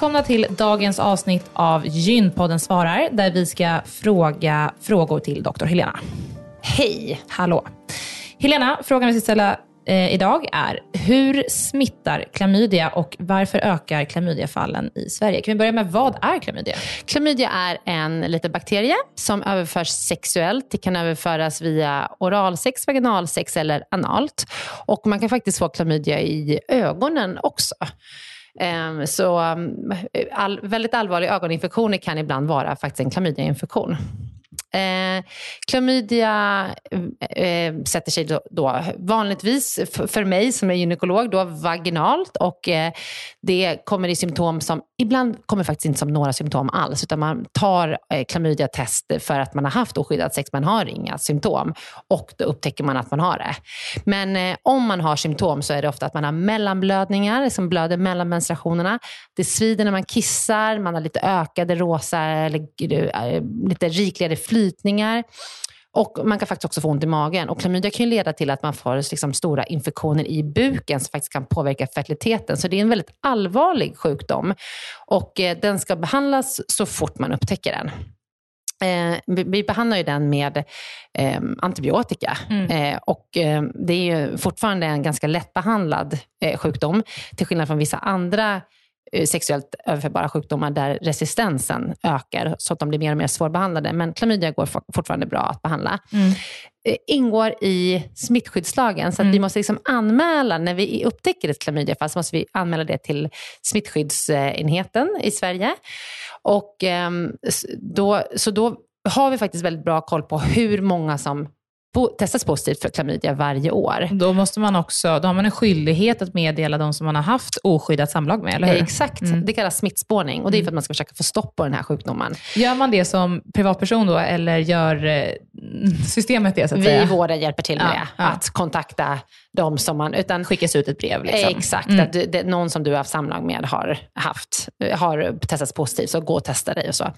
Välkomna till dagens avsnitt av Gynpodden svarar, där vi ska fråga frågor till doktor Helena. Hej! Hallå! Helena, frågan vi ska ställa eh, idag är, hur smittar klamydia och varför ökar klamydiafallen i Sverige? Kan vi börja med, vad är klamydia? Klamydia är en liten bakterie som överförs sexuellt. Det kan överföras via oralsex, vaginalsex eller analt. Och man kan faktiskt få klamydia i ögonen också. Ehm, så mm, all, väldigt allvarliga ögoninfektioner kan ibland vara faktiskt en klamydiainfektion. Eh, klamydia eh, eh, sätter sig då, då vanligtvis, för mig som är gynekolog, då vaginalt och eh, det kommer i symptom som ibland kommer faktiskt inte som några symptom alls, utan man tar eh, klamydiatest för att man har haft oskyddat sex, man har inga symptom och då upptäcker man att man har det. Men eh, om man har symptom så är det ofta att man har mellanblödningar, som blöder mellan menstruationerna. Det svider när man kissar, man har lite ökade rosa eller eh, lite rikligare flyt flytningar. Och Man kan faktiskt också få ont i magen. Och Klamydia kan leda till att man får liksom stora infektioner i buken som faktiskt kan påverka fertiliteten. Så det är en väldigt allvarlig sjukdom. Och eh, Den ska behandlas så fort man upptäcker den. Eh, vi, behandlar ju den med eh, antibiotika mm. eh, och eh, det är ju fortfarande en ganska lättbehandlad eh, sjukdom, till skillnad från vissa andra sexuellt överförbara sjukdomar där resistensen ökar så att de blir mer och mer svårbehandlade. Men klamydia går fortfarande bra att behandla. Mm. ingår i smittskyddslagen, så att mm. vi måste liksom anmäla, när vi upptäcker ett klamydiafall, så måste vi anmäla det till smittskyddsenheten i Sverige. Och, ehm, då, så då har vi faktiskt väldigt bra koll på hur många som testas positivt för klamydia varje år. Då, måste man också, då har man en skyldighet att meddela de som man har haft oskyddat samlag med, eller hur? Exakt. Mm. Det kallas smittspårning och det är för att man ska försöka få stopp på den här sjukdomen. Gör man det som privatperson då, eller gör eh, systemet det? Så att Vi säga? i vården hjälper till med ja, det. Ja. Att kontakta de som man... Utan, Skickas ut ett brev? Liksom. Exakt. Mm. Att det, någon som du har haft samlag med har, haft, har testats positivt, så gå och testa dig och så.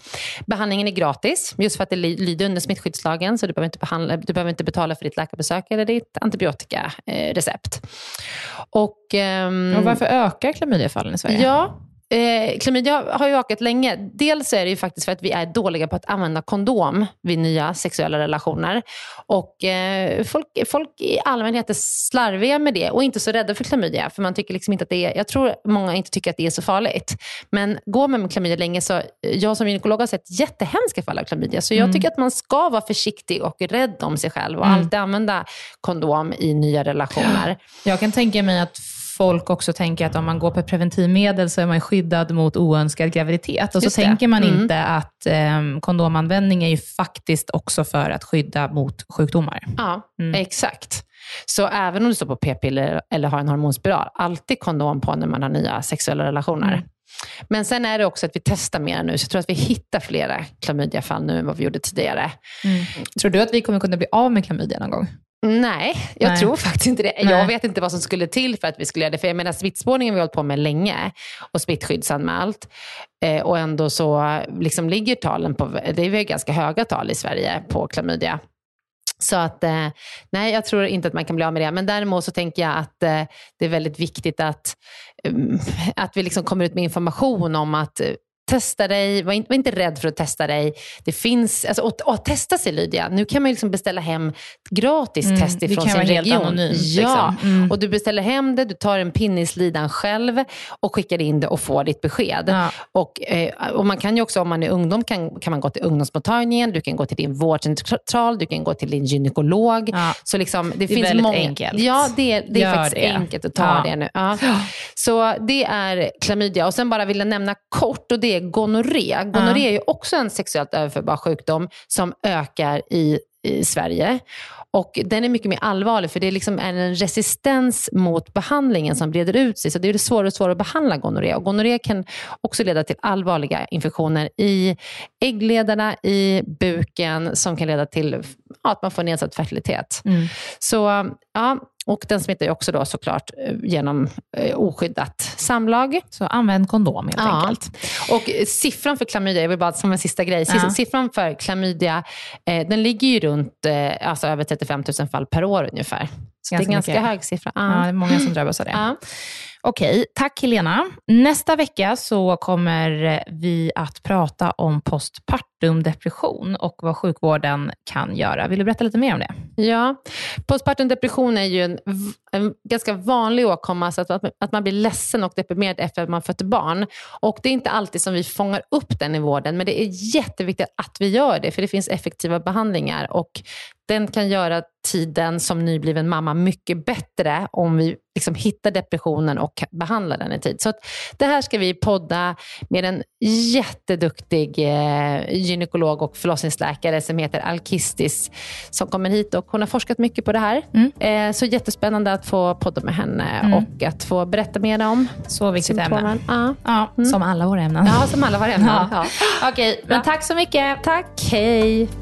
Behandlingen är gratis, just för att det lyder under smittskyddslagen, så du behöver inte, behandla, du behöver inte betala för ditt läkarbesök eller ditt antibiotikarecept. Och, um, och varför ökar klamydiafallen i Sverige? Ja, Eh, klamydia har ju ökat länge. Dels är det ju faktiskt för att vi är dåliga på att använda kondom vid nya sexuella relationer. Och eh, folk, folk i allmänhet är slarviga med det och inte så rädda för klamydia. För man tycker liksom inte att det är, jag tror många inte tycker att det är så farligt. Men går man med klamydia länge så, eh, jag som gynekolog har sett jättehemska fall av klamydia. Så jag mm. tycker att man ska vara försiktig och rädd om sig själv och mm. alltid använda kondom i nya relationer. Jag kan tänka mig att folk också tänker att om man går på preventivmedel så är man skyddad mot oönskad graviditet. Och så tänker man mm. inte att eh, kondomanvändning är ju faktiskt också för att skydda mot sjukdomar. Ja, mm. exakt. Så även om du står på p-piller eller har en hormonspiral, alltid kondom på när man har nya sexuella relationer. Mm. Men sen är det också att vi testar mer nu, så jag tror att vi hittar flera klamydiafall nu än vad vi gjorde tidigare. Mm. Tror du att vi kommer kunna bli av med klamydia någon gång? Nej, jag Nej. tror faktiskt inte det. Nej. Jag vet inte vad som skulle till för att vi skulle göra det. För jag menar smittspårningen har vi hållit på med länge och smittskyddsanmält. Eh, och ändå så liksom ligger talen på, det är ganska höga tal i Sverige på klamydia. Så att, eh, nej, jag tror inte att man kan bli av med det. Men däremot så tänker jag att eh, det är väldigt viktigt att, um, att vi liksom kommer ut med information om att testa dig, var, in, var, inte rädd för att testa dig. Det finns, alltså, och, och testa sig Lydia. Nu kan man liksom beställa hem gratis mm, test ifrån sin region. Anonymt, ja, liksom. mm. och du beställer hem det, du tar en pinne i slidan själv och skickar in det och får ditt besked. Ja. Och, eh, och man kan ju också, om man är ungdom, kan, kan man gå till ungdomsmottagningen, du kan gå till din vårdcentral, du kan gå till din gynekolog. Ja. Så liksom, det, det finns väldigt många, enkelt. Ja, det, det är faktiskt det. enkelt att ta ja. det nu. Så det är klamydia. Och sen bara vill jag nämna kort, och det är gonorré. Gonorré är ju också en sexuellt överförbar sjukdom som ökar i, i Sverige. Och den är mycket mer allvarlig för det är liksom en resistens mot behandlingen som breder ut sig. Så det är svårare och svårare att behandla gonorré. Och gonorré kan också leda till allvarliga infektioner i äggledarna, i buken som kan leda till att man får nedsatt fertilitet. Mm. Så ja, och den smittar ju också då såklart eh, genom eh, oskyddat samlag. Så använd kondom helt ja. enkelt. Och siffran för klamydia, jag vill bara som en sista grej, ja. siffran för klamydia, eh, den ligger ju runt eh, alltså över 35 000 fall per år ungefär. Så ganska det är ganska mycket. hög siffra. Ja. det är många som drabbas av det. Ja. Okej, tack Helena. Nästa vecka så kommer vi att prata om postpartum depression och vad sjukvården kan göra. Vill du berätta lite mer om det? Ja, postpartum depression är ju en, en ganska vanlig åkomma, så att, att man blir ledsen och deprimerad efter att man fött barn. Och Det är inte alltid som vi fångar upp den i vården, men det är jätteviktigt att vi gör det, för det finns effektiva behandlingar. Och den kan göra tiden som nybliven mamma mycket bättre om vi liksom hittar depressionen och behandlar den i tid. Så det här ska vi podda med en jätteduktig eh, gynekolog och förlossningsläkare som heter Alkistis som kommer hit och hon har forskat mycket på det här. Mm. Eh, så jättespännande att få podda med henne mm. och att få berätta mer om Så viktigt ämne. Ja. ja mm. Som alla våra ämnen. Ja, som alla våra ämnen. Ja. Ja. Okej, men tack så mycket. Tack, hej.